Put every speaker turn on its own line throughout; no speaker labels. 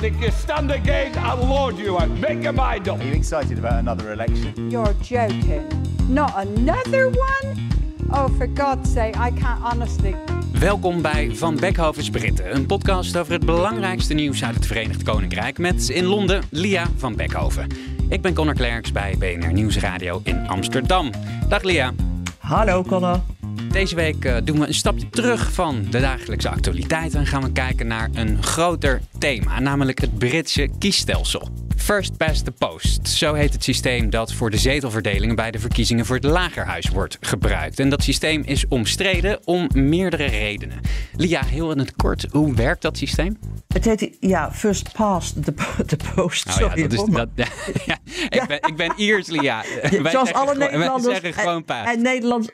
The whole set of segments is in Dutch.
But if you stand again, I'll lord you out. Make your mind up.
Are you excited about another election?
You're joking. Not another one? Oh, for God's sake, I can't honestly.
Welkom bij Van Beckhovens Britten, een podcast over het belangrijkste nieuws uit het Verenigd Koninkrijk met in Londen Lia van Beckhoven. Ik ben Connor Klerks bij BNR Nieuwsradio in Amsterdam. Dag Lia.
Hallo Connor.
Deze week uh, doen we een stapje terug van de dagelijkse actualiteit en gaan we kijken naar een groter thema, namelijk het Britse kiesstelsel. First past the post, zo heet het systeem dat voor de zetelverdelingen bij de verkiezingen voor het lagerhuis wordt gebruikt. En dat systeem is omstreden om meerdere redenen. Lia, heel in het kort, hoe werkt dat systeem?
Het heet, ja, first past the, the post.
Oh,
Sorry,
ja, dat is, dat, ja, ik, ben, ik ben Iers, Lia.
Ja, zoals alle Nederlanders.
Wij zeggen gewoon paas.
En, en Nederlands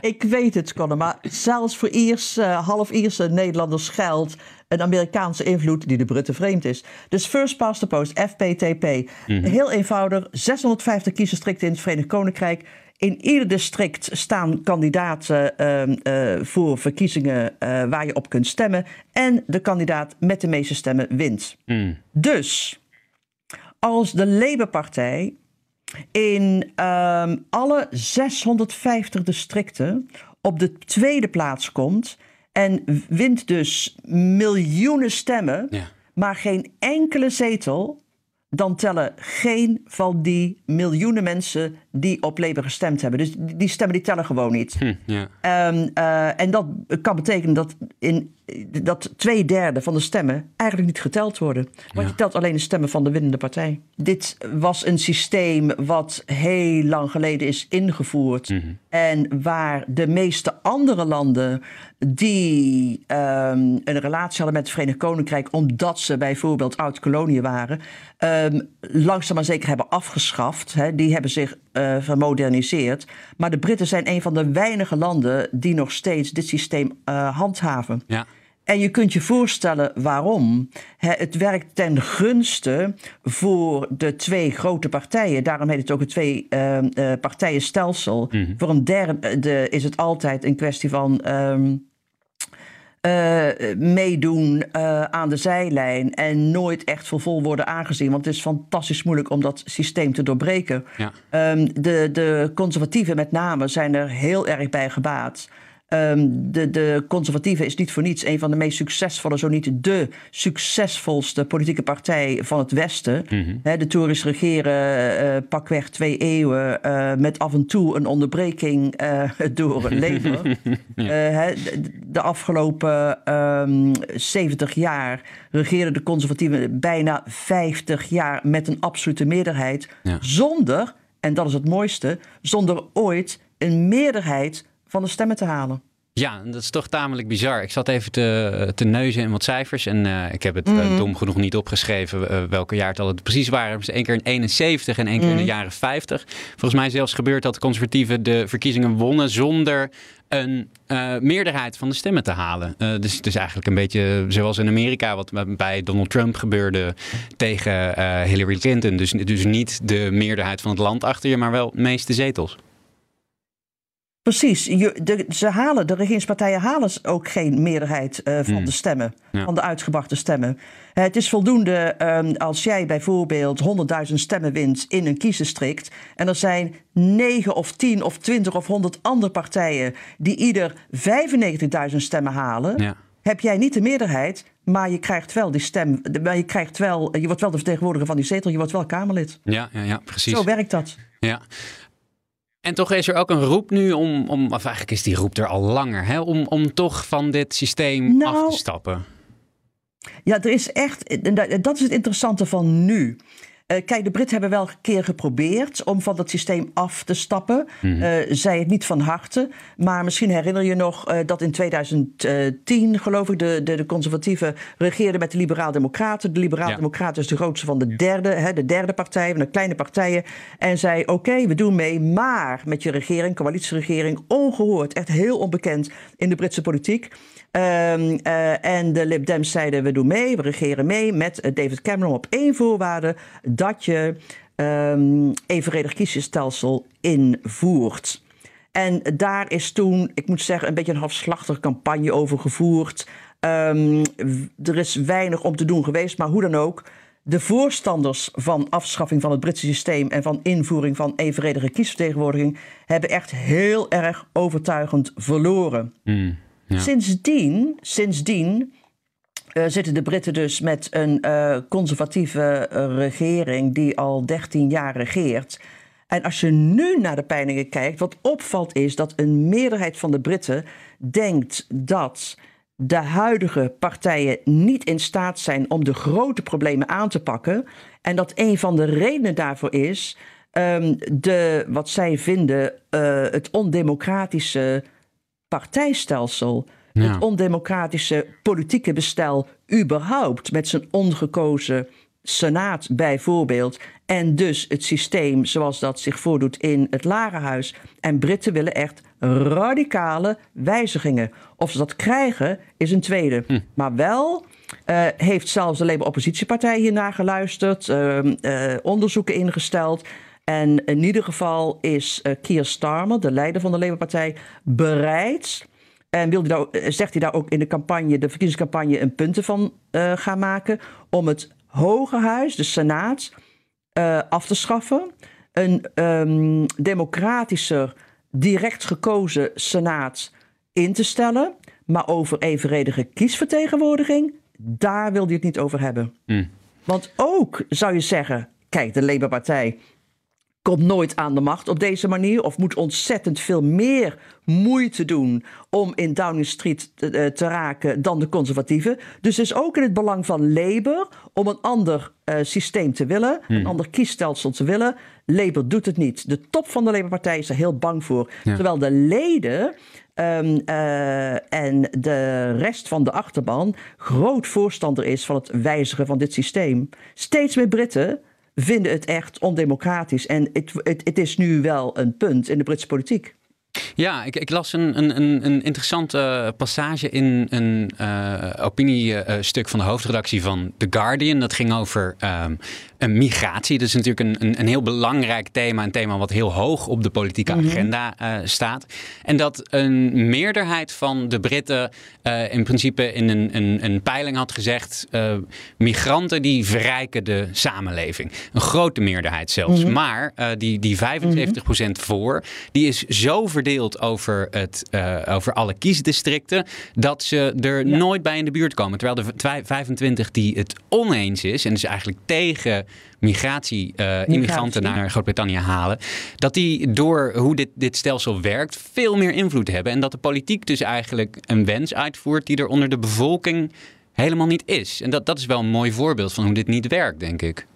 ik weet het, Conor, maar zelfs voor Iers, uh, half Ierse Nederlanders geldt een Amerikaanse invloed die de Britten vreemd is. Dus First Past the Post, FPTP. Mm -hmm. Heel eenvoudig, 650 kiesdistricten in het Verenigd Koninkrijk. In ieder district staan kandidaten uh, uh, voor verkiezingen waar je op kunt stemmen. En de kandidaat met de meeste stemmen wint. Mm. Dus als de Labour-partij in um, alle 650 districten op de tweede plaats komt en wint dus miljoenen stemmen, ja. maar geen enkele zetel, dan tellen geen van die miljoenen mensen die op Labour gestemd hebben. Dus die stemmen die tellen gewoon niet.
Hm, ja.
um, uh, en dat kan betekenen dat, in, dat twee derde van de stemmen eigenlijk niet geteld worden. Want ja. je telt alleen de stemmen van de winnende partij. Dit was een systeem wat heel lang geleden is ingevoerd.
Mhm.
En waar de meeste andere landen die um, een relatie hadden met het Verenigd Koninkrijk, omdat ze bijvoorbeeld oud-koloniën waren, um, langzaam maar zeker hebben afgeschaft. Hè. Die hebben zich uh, vermoderniseerd. Maar de Britten zijn een van de weinige landen die nog steeds dit systeem uh, handhaven.
Ja.
En je kunt je voorstellen waarom. Het werkt ten gunste voor de twee grote partijen. Daarom heet het ook een twee uh, partijenstelsel.
Mhm.
Voor een derde is het altijd een kwestie van. Um, uh, meedoen uh, aan de zijlijn en nooit echt voor vol worden aangezien. Want het is fantastisch moeilijk om dat systeem te doorbreken.
Ja.
Um, de, de conservatieven met name zijn er heel erg bij gebaat. Um, de, de conservatieven is niet voor niets een van de meest succesvolle, zo niet de succesvolste politieke partij van het Westen. He, de Tories regeren uh, pakweg twee eeuwen uh, met af en toe een onderbreking uh, door Labour. ja. he, de, de, afgelopen um, 70 jaar regeerden de conservatieven bijna 50 jaar met een absolute meerderheid.
Ja.
Zonder, en dat is het mooiste, zonder ooit een meerderheid van de stemmen te halen.
Ja, dat is toch tamelijk bizar. Ik zat even te, te neuzen in wat cijfers. En uh, ik heb het uh, mm. dom genoeg niet opgeschreven uh, welke jaartallen het precies waren. Dus één keer in 71 en één keer mm. in de jaren 50. Volgens mij zelfs gebeurt dat de conservatieven de verkiezingen wonnen zonder een uh, meerderheid van de stemmen te halen. Uh, dus het is eigenlijk een beetje zoals in Amerika, wat bij Donald Trump gebeurde tegen uh, Hillary Clinton. Dus, dus niet de meerderheid van het land achter je, maar wel de meeste zetels.
Precies, je, de, ze halen, de regeringspartijen halen ook geen meerderheid uh, van mm. de stemmen,
ja.
van de uitgebrachte stemmen. Het is voldoende um, als jij bijvoorbeeld 100.000 stemmen wint in een kiesdistrict en er zijn 9 of 10 of 20 of 100 andere partijen die ieder 95.000 stemmen halen.
Ja.
Heb jij niet de meerderheid, maar je krijgt wel die stem. Maar je, krijgt wel, je wordt wel de vertegenwoordiger van die zetel, je wordt wel Kamerlid.
Ja, ja, ja precies.
Zo werkt dat.
Ja. En toch is er ook een roep nu om, om of eigenlijk is die roep er al langer, hè, om, om toch van dit systeem
nou,
af te stappen.
Ja, er is echt, dat is het interessante van nu. Eh, kijk, de Britten hebben wel een keer geprobeerd om van dat systeem af te stappen. Mm zij het niet van harte. Maar misschien herinner je nog uh, dat in 2010, geloof ik, de, de, de conservatieven regeerden met de Liberaal-Democraten. De Liberaal-Democraten is de grootste van de derde, hè, de derde partij, van de kleine partijen. En zei: Oké, we doen mee, maar met je regering, coalitieregering, ongehoord, echt heel onbekend in de Britse politiek. Um, uh, en de Lib Dems zeiden: we doen mee, we regeren mee met David Cameron op één voorwaarde: dat je um, evenredig kiesstelsel invoert. En daar is toen, ik moet zeggen, een beetje een halfslachtige campagne over gevoerd. Um, er is weinig om te doen geweest, maar hoe dan ook. De voorstanders van afschaffing van het Britse systeem en van invoering van evenredige kiesvertegenwoordiging hebben echt heel erg overtuigend verloren.
Mm. Ja.
Sindsdien, sindsdien uh, zitten de Britten dus met een uh, conservatieve uh, regering die al 13 jaar regeert. En als je nu naar de peilingen kijkt, wat opvalt is dat een meerderheid van de Britten denkt dat de huidige partijen niet in staat zijn om de grote problemen aan te pakken. En dat een van de redenen daarvoor is um, de, wat zij vinden het ondemocratische partijstelsel. Ja. Het ondemocratische politieke bestel überhaupt, met zijn ongekozen senaat bijvoorbeeld. En dus het systeem zoals dat zich voordoet in het Lagerhuis. En Britten willen echt radicale wijzigingen. Of ze dat krijgen, is een tweede.
Hm.
Maar wel uh, heeft zelfs de Labour-oppositiepartij hiernaar geluisterd, uh, uh, onderzoeken ingesteld. En in ieder geval is uh, Keir Starmer, de leider van de Labour-partij, bereid. En wil daar, zegt hij daar ook in de campagne, de verkiezingscampagne, een punten van uh, gaan maken. Om het Hoge Huis, de Senaat, uh, af te schaffen. Een um, democratischer, direct gekozen Senaat in te stellen. Maar over evenredige kiesvertegenwoordiging, daar wil hij het niet over hebben.
Mm.
Want ook zou je zeggen, kijk, de Labour-partij komt nooit aan de macht op deze manier of moet ontzettend veel meer moeite doen om in Downing Street te, te raken dan de conservatieven. Dus het is ook in het belang van Labour om een ander uh, systeem te willen,
Hmm.
een ander kiesstelsel te willen. Labour doet het niet. De top van de Labour-partij is er heel bang voor.
Ja.
Terwijl de leden um, uh, en de rest van de achterban groot voorstander is van het wijzigen van dit systeem. Steeds meer Britten vinden het echt ondemocratisch. En het, het, het is nu wel een punt in de Britse politiek.
Ja, ik, ik las een, een, een interessante passage in een uh, opiniestuk van de hoofdredactie van The Guardian. Dat ging over um, een migratie. Dat is natuurlijk een, een, een, heel belangrijk thema. Een thema wat heel hoog op de politieke agenda uh, staat. En dat een meerderheid van de Britten uh, in principe in een, een, een peiling had gezegd... uh, migranten die verrijken de samenleving. Een grote meerderheid zelfs. Mm -hmm. Maar die, die 75% mm-hmm. voor, die is zo verdeeld over, het, over alle kiesdistricten... dat ze er ja. nooit bij in de buurt komen. Terwijl de 25 die het oneens is... en dus eigenlijk tegen migratie, uh, immigranten naar Groot-Brittannië halen... dat die door hoe dit, dit stelsel werkt veel meer invloed hebben. En dat de politiek dus eigenlijk een wens uitvoert... die er onder de bevolking helemaal niet is. En dat, dat is wel een mooi voorbeeld van hoe dit niet werkt, denk ik.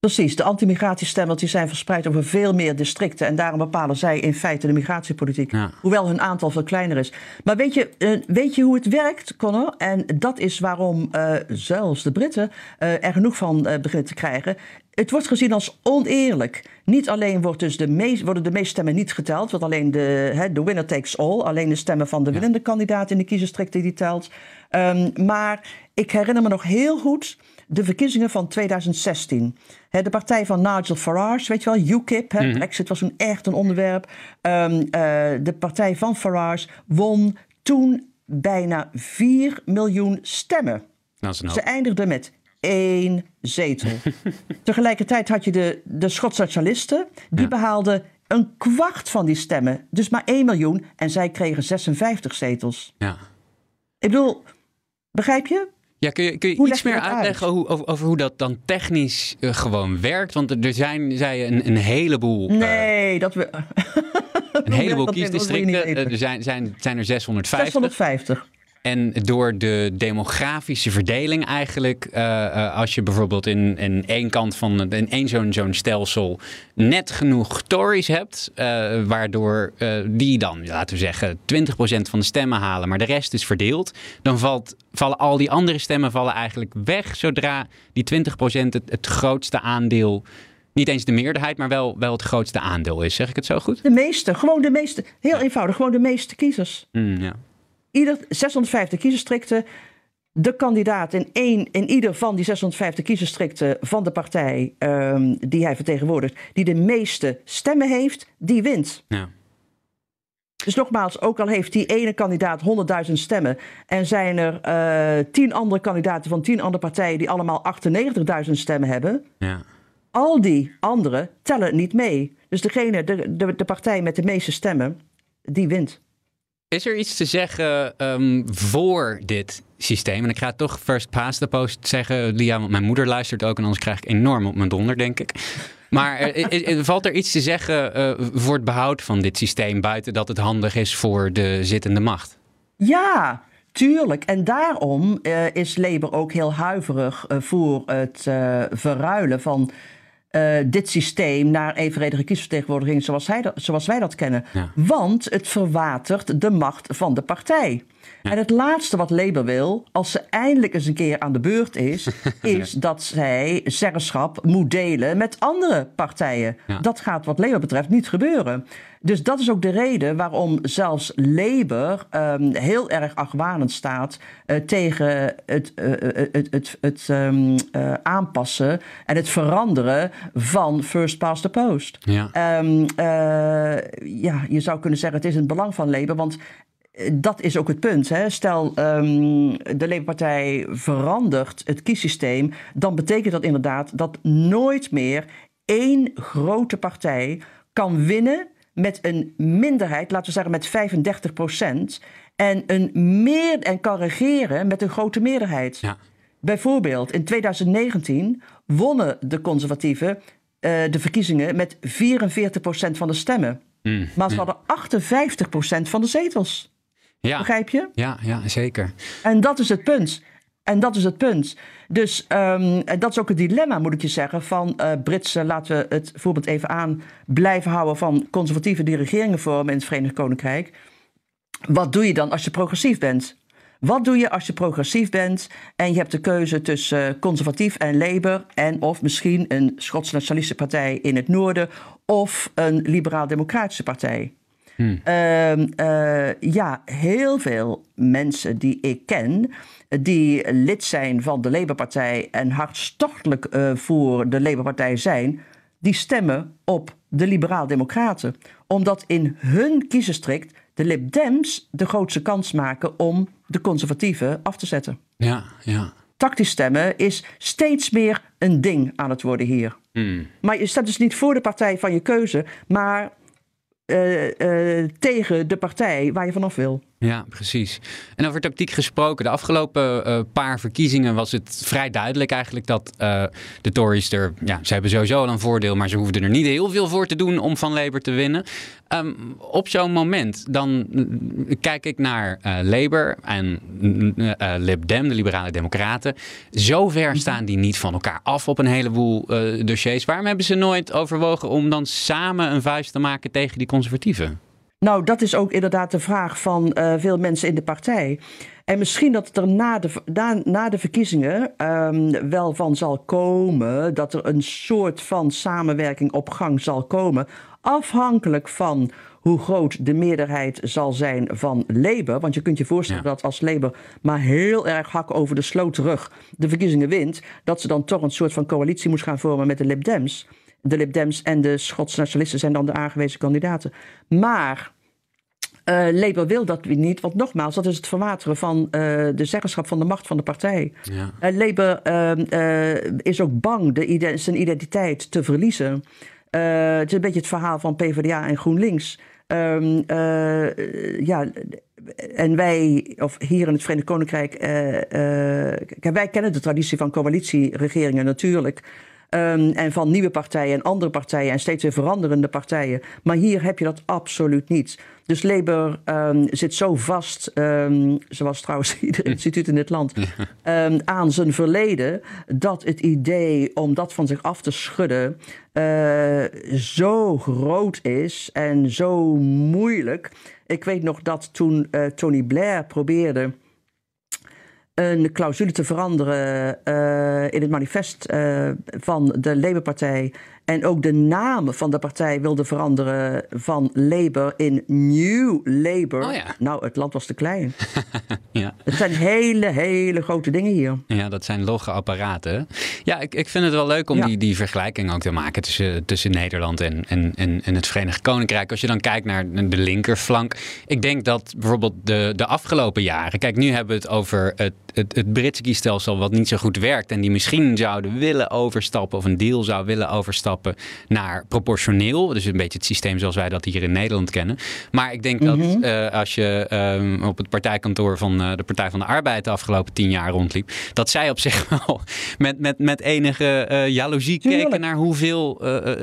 Precies, de anti-migratiestemmen die zijn verspreid over veel meer districten. En daarom bepalen zij in feite de migratiepolitiek.
Ja.
Hoewel hun aantal veel kleiner is. Maar weet je, uh, weet je hoe het werkt, Connor? En dat is waarom uh, zelfs de Britten uh, er genoeg van beginnen te krijgen. Het wordt gezien als oneerlijk. Niet alleen wordt dus de meest, worden de meeste stemmen niet geteld, want alleen de, he, de winner takes all, alleen de stemmen van de winnende kandidaat in de kiesdistricten die telt. Um, maar ik herinner me nog heel goed de verkiezingen van 2016. He, de partij van Nigel Farage, weet je wel, UKIP, he, mm -hmm. Brexit was toen echt een onderwerp. Um, uh, de partij van Farage won toen bijna 4 miljoen stemmen. Ze eindigden met één zetel. Tegelijkertijd had je de, de Schotse socialisten, die ja. behaalden een kwart van die stemmen. Dus maar 1 miljoen en zij kregen 56 zetels.
Ja.
Ik bedoel, begrijp je?
Ja, kun je, kun je
hoe
iets meer uitleggen uit? over, over, hoe dat dan technisch uh, gewoon werkt? Want er zijn, zei je, een, een heleboel...
Nee, uh, dat we...
een heleboel kiesdistricten. Er zijn, zijn, zijn er 650.
650.
En door de demografische verdeling eigenlijk, eh, eh, als je bijvoorbeeld in, in één kant van in één zo'n zo'n stelsel net genoeg Tories hebt, eh, waardoor die dan, laten we zeggen, 20% van de stemmen halen, maar de rest is verdeeld, dan valt, vallen al die andere stemmen vallen eigenlijk weg zodra die 20% het, het grootste aandeel niet eens de meerderheid, maar wel, wel het grootste aandeel is. Zeg ik het zo goed?
De meeste, gewoon de meeste. Heel eenvoudig, gewoon de meeste kiezers.
Mm, ja.
Ieder 650 kiesdistricten. De kandidaat in, één, in ieder van die 650 kiesdistricten van de partij um, die hij vertegenwoordigt, die de meeste stemmen heeft, die wint.
Ja.
Dus nogmaals, ook al heeft die ene kandidaat 100.000 stemmen en zijn er uh, tien andere kandidaten van tien andere partijen die allemaal 98.000 stemmen hebben,
ja
al die anderen tellen niet mee. Dus degene, de, de, de partij met de meeste stemmen, die wint.
Is er iets te zeggen um, voor dit systeem? En ik ga toch first past the post zeggen, Lia, want mijn moeder luistert ook en anders krijg ik enorm op mijn donder, denk ik. Maar valt er iets te zeggen uh, voor het behoud van dit systeem, buiten dat het handig is voor de zittende macht?
Ja, Tuurlijk, en daarom uh, is Labour ook heel huiverig uh, voor het verruilen van uh, dit systeem naar evenredige kiesvertegenwoordiging zoals, hij dat, zoals wij dat kennen.
Ja.
Want het verwatert de macht van de partij. Ja. En het laatste wat Labour wil, als ze eindelijk eens een keer aan de beurt is, is ja. dat zij zeggenschap moet delen met andere partijen. Dat gaat wat Labour betreft niet gebeuren. Dus dat is ook de reden waarom zelfs Labour um, heel erg argwanend staat uh, tegen het, uh, het, het, het um, uh, aanpassen en het veranderen van first past the post.
Ja.
Um, ja, je zou kunnen zeggen het is in het belang van Labour, want dat is ook het punt. Hè. Stel, um, de Labour-partij verandert het kiessysteem, dan betekent dat inderdaad dat nooit meer één grote partij kan winnen met een minderheid, laten we zeggen met 35 procent, en, een meer, en kan regeren met een grote meerderheid.
Ja.
Bijvoorbeeld in 2019 wonnen de conservatieven uh, de verkiezingen met 44 procent van de stemmen.
Mm,
maar ze hadden 58 procent van de zetels.
Ja.
Begrijp je?
Ja, ja, zeker.
En dat is het punt. En dat is het punt. Dus um, dat is ook het dilemma, moet ik je zeggen, van uh, Britse, laten we het voorbeeld even aan, blijven houden van conservatieven die regeringen vormen in het Verenigd Koninkrijk. Wat doe je dan als je progressief bent? Wat doe je als je progressief bent en je hebt de keuze tussen conservatief en Labour en of misschien een Schots-nationalistische partij in het noorden of een liberaal-democratische partij?
Hmm.
Uh, uh, ja, heel veel mensen die ik ken, die lid zijn van de Labour-partij en hartstochtelijk uh, voor de Labour-partij zijn, die stemmen op de Liberaal-Democraten. Omdat in hun kiesdistrict de Lib Dems de grootste kans maken om de conservatieven af te zetten.
Ja, ja.
Tactisch stemmen is steeds meer een ding aan het worden hier.
Hmm.
Maar je stemt dus niet voor de partij van je keuze, maar uh, uh, tegen de partij waar je vanaf wil.
Ja, precies. En over tactiek gesproken, de afgelopen uh, paar verkiezingen was het vrij duidelijk eigenlijk dat uh, de Tories er, ja, ze hebben sowieso al een voordeel, maar ze hoefden er niet heel veel voor te doen om van Labour te winnen. Um, op zo'n moment, dan kijk ik naar uh, Labour en Lib Dem, de Liberale Democraten. Zover staan die niet van elkaar af op een heleboel dossiers. Waarom hebben ze nooit overwogen om dan samen een vuist te maken tegen die conservatieven?
Nou, dat is ook inderdaad de vraag van uh, veel mensen in de partij. En misschien dat het er na de, na, na de verkiezingen um, wel van zal komen dat er een soort van samenwerking op gang zal komen. Afhankelijk van hoe groot de meerderheid zal zijn van Labour. Want je kunt je voorstellen ja. dat als Labour maar heel erg hak over de sloot terug de verkiezingen wint, dat ze dan toch een soort van coalitie moet gaan vormen met de Lib Dems. De Lib Dems en de Schotse nationalisten zijn dan de aangewezen kandidaten. Maar uh, Labour wil dat niet, want nogmaals, dat is het verwateren van uh, de zeggenschap van de macht van de partij.
Ja.
Uh, Labour is ook bang de, zijn identiteit te verliezen. het is een beetje het verhaal van PvdA en GroenLinks. Um, ja, en wij, of hier in het Verenigd Koninkrijk, wij kennen de traditie van coalitieregeringen natuurlijk. Ehm, en van nieuwe partijen en andere partijen en steeds weer veranderende partijen. Maar hier heb je dat absoluut niet. Dus Labour ehm, zit zo vast, ehm, zoals trouwens ieder instituut in dit land, aan zijn verleden, dat het idee om dat van zich af te schudden uh, zo groot is en zo moeilijk. Ik weet nog dat toen uh, Tony Blair probeerde een clausule te veranderen uh, in het manifest uh, van de Labour-partij en ook de naam van de partij wilde veranderen van Labour in New Labour.
Oh ja.
Nou, het land was te klein.
ja.
Het zijn hele, hele grote dingen hier.
Ja, dat zijn logge apparaten. Ja, ik, ik vind het wel leuk om
Ja.
die, die vergelijking ook te maken tussen, tussen Nederland en, en, en, en het Verenigd Koninkrijk. Als je dan kijkt naar de linkerflank. Ik denk dat bijvoorbeeld de, de afgelopen jaren. Kijk, nu hebben we het over het, het, het Britse kiesstelsel wat niet zo goed werkt. En die misschien zouden willen overstappen of een deal zou willen overstappen naar proportioneel. Dus een beetje het systeem zoals wij dat hier in Nederland kennen. Maar ik denk dat eh, als je ehm, op het partijkantoor van eh, de Partij van de Arbeid de afgelopen tien jaar rondliep, dat zij op zich wel met, met, met enige eh jaloezie keken naar hoeveel,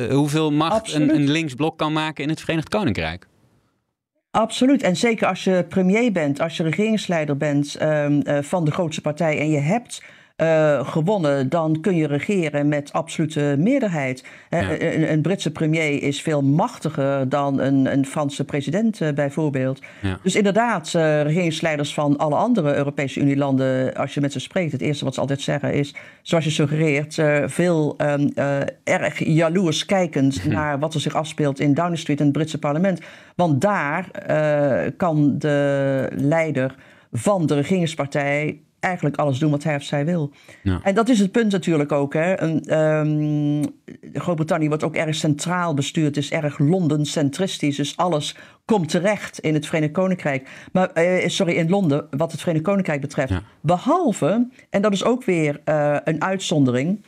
hoeveel macht
Absoluut.
een, een linksblok kan maken in het Verenigd Koninkrijk.
Absoluut. En zeker als je premier bent, als je regeringsleider bent ehm, eh, van de grootste partij en je hebt eh, gewonnen, dan kun je regeren met absolute meerderheid.
Ja.
een, een Britse premier is veel machtiger dan een, een Franse president eh, bijvoorbeeld.
Ja.
Dus inderdaad, eh, regeringsleiders van alle andere Europese Unielanden, als je met ze spreekt, het eerste wat ze altijd zeggen is, zoals je suggereert, veel ehm, eh, erg jaloers kijkend naar wat er zich afspeelt in Downing Street in het Britse parlement. Want daar kan de leider van de regeringspartij eigenlijk alles doen wat hij of zij wil.
Ja.
En dat is het punt natuurlijk ook. Hè. Ehm, Groot-Brittannië wordt ook erg centraal bestuurd, is erg Londen-centristisch. Dus alles komt terecht in het Verenigd Koninkrijk. Maar, eh, sorry, in Londen, wat het Verenigd Koninkrijk betreft.
Ja.
Behalve, en dat is ook weer eh, een uitzondering.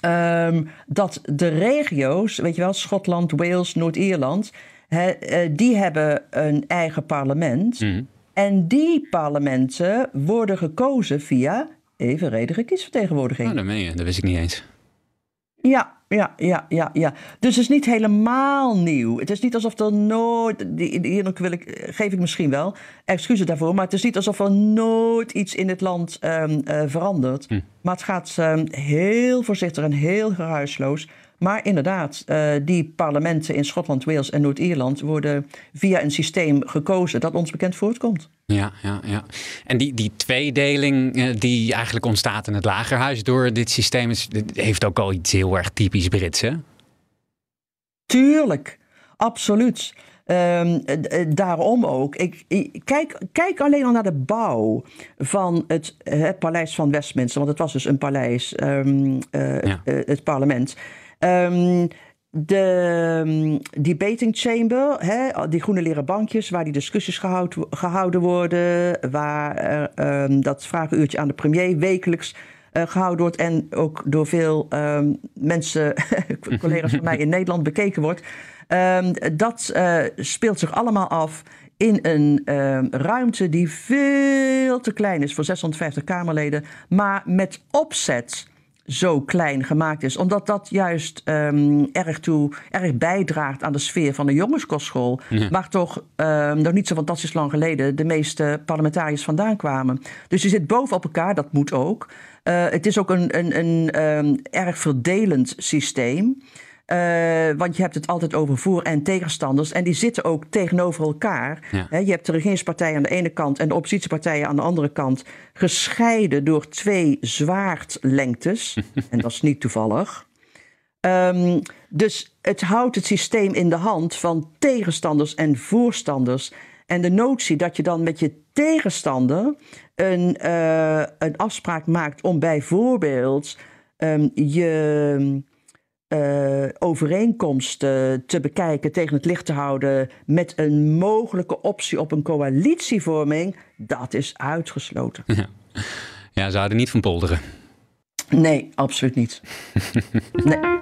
ehm, dat de regio's, weet je wel, Schotland, Wales, Noord-Ierland, eh, die hebben een eigen parlement.
Mhm.
En die parlementen worden gekozen via evenredige kiesvertegenwoordiging.
Oh, dat meen je. Dat wist ik niet eens.
Ja, ja, ja, ja, ja. Dus het is niet helemaal nieuw. Het is niet alsof er nooit. Hier wil ik, geef ik misschien wel excuses daarvoor. Maar het is niet alsof er nooit iets in het land ehm, eh, verandert. Maar het gaat ehm, heel voorzichtig en heel geruisloos. Maar inderdaad, eh, die parlementen in Schotland, Wales en Noord-Ierland worden via een systeem gekozen dat ons bekend voortkomt.
Ja, ja, ja. En die, die tweedeling eh, die eigenlijk ontstaat in het lagerhuis door dit systeem is, heeft ook al iets heel erg typisch Brits, hè?
Tuurlijk, absoluut. Ehm, eh, daarom ook. Ik, ik- kijk, kijk alleen al naar de bouw van het, het paleis van Westminster. Want het was dus een paleis, ehm, eh,
Ja.
eh, het parlement. Ehm, de um, debating chamber, hè, die groene leren bankjes waar die discussies gehoud, gehouden worden, waar ehm, dat vragenuurtje aan de premier wekelijks eh, gehouden wordt en ook door veel ehm, mensen, collega's van mij in Nederland bekeken wordt. Ehm, dat eh, speelt zich allemaal af in een ehm, ruimte die veel te klein is voor 650 Kamerleden, maar met opzet zo klein gemaakt is. Omdat dat juist ehm, erg, toe, erg bijdraagt aan de sfeer van de jongenskostschool. Waar toch ehm, nog niet zo fantastisch lang geleden de meeste parlementariërs vandaan kwamen. Dus je zit bovenop elkaar, dat moet ook. Eh, het is ook een, een, een ehm, erg verdelend systeem. Eh, want je hebt het altijd over voor- en tegenstanders. En die zitten ook tegenover elkaar.
Ja.
Je hebt de regeringspartijen aan de ene kant en de oppositiepartijen aan de andere kant. Gescheiden door twee zwaardlengtes. en dat is niet toevallig. Ehm, dus het houdt het systeem in de hand van tegenstanders en voorstanders. En de notie dat je dan met je tegenstander een, eh, een afspraak maakt om bijvoorbeeld ehm, je eh, overeenkomsten te bekijken, tegen het licht te houden met een mogelijke optie op een coalitievorming, dat is uitgesloten.
Ja, ze houden niet van polderen.
Nee, absoluut niet. Nee.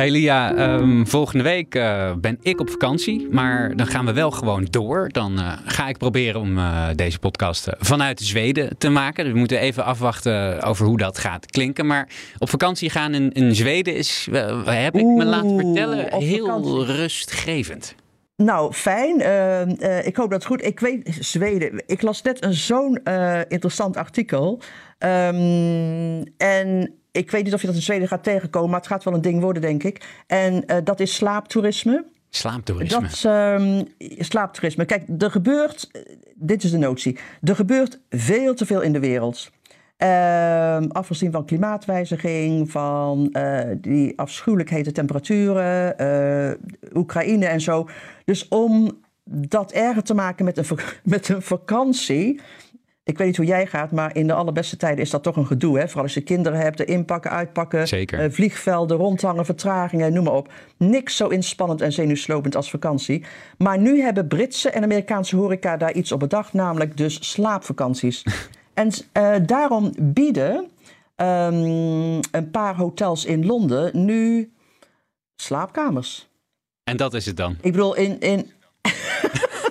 Hey Lia, ehm, volgende week uh, ben ik op vakantie, maar dan gaan we wel gewoon door. Dan uh, ga ik proberen om uh, deze podcast vanuit Zweden te maken. Dus we moeten even afwachten over hoe dat gaat klinken. Maar op vakantie gaan in, in Zweden is, heb ik me laten vertellen, heel vakantie. rustgevend.
Nou, fijn. Uh, ik hoop dat het goed. Ik weet, Zweden. Ik las net een zo'n uh, interessant artikel. Um, en ik weet niet of je dat in Zweden gaat tegenkomen, maar het gaat wel een ding worden, denk ik. En uh, dat is slaaptoerisme.
Slaaptoerisme.
Dat um, slaaptoerisme. Kijk, er gebeurt, dit is de notie, er gebeurt veel te veel in de wereld. Uh, afgezien van klimaatwijziging, van uh, die afschuwelijk hete temperaturen, uh, Oekraïne en zo. Dus om dat erger te maken met een, met een vakantie, ik weet niet hoe jij gaat, maar in de allerbeste tijden is dat toch een gedoe. Hè? Vooral als je kinderen hebt, de inpakken, uitpakken,
Zeker. Uh,
vliegvelden, rondhangen, vertragingen, noem maar op. Niks zo inspannend en zenuwslopend als vakantie. Maar nu hebben Britse en Amerikaanse horeca daar iets op bedacht, namelijk dus slaapvakanties. en uh, daarom bieden um, een paar hotels in Londen nu slaapkamers.
En dat is het dan?
Ik bedoel, in. in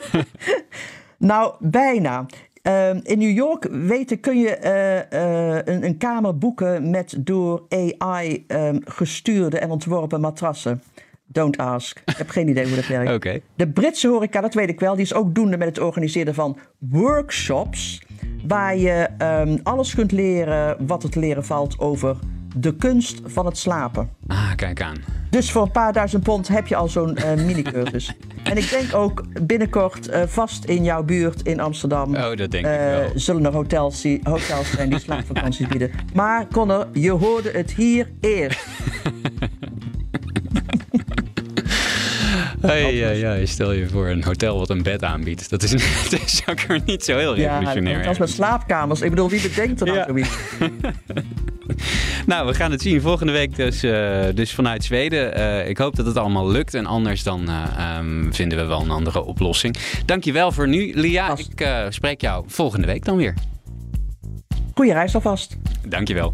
nou, bijna. Uh, in New York weten kun je uh, uh, een, een, kamer boeken met door AI um, gestuurde en ontworpen matrassen. Don't ask. Ik heb geen idee hoe dat werkt.
Okay.
De Britse horeca, dat weet ik wel, die is ook doende met het organiseren van workshops. Waar je um, alles kunt leren wat er te leren valt over de kunst van het slapen.
Ah, kijk aan.
Dus voor een paar duizend pond heb je al zo'n uh, mini-cursus. en ik denk ook binnenkort uh, vast in jouw buurt in Amsterdam...
Oh, dat denk uh, ik wel.
zullen er hotels, hotels zijn die slaapvakanties bieden. Maar Connor, je hoorde het hier eerst.
Hey, ja, ja, stel je voor een hotel wat een bed aanbiedt. Dat is, dat is ook weer niet zo heel revolutionair.
Ja, als met slaapkamers. Ik bedoel, wie bedenkt er nou ja. zoiets?
nou, we gaan het zien. Volgende week dus, uh, dus vanuit Zweden. Uh, ik hoop dat het allemaal lukt. En anders dan uh, um, vinden we wel een andere oplossing. Dankjewel voor nu, Lia. Vast. Ik spreek jou volgende week dan weer.
Goeie reis alvast.
Dankjewel.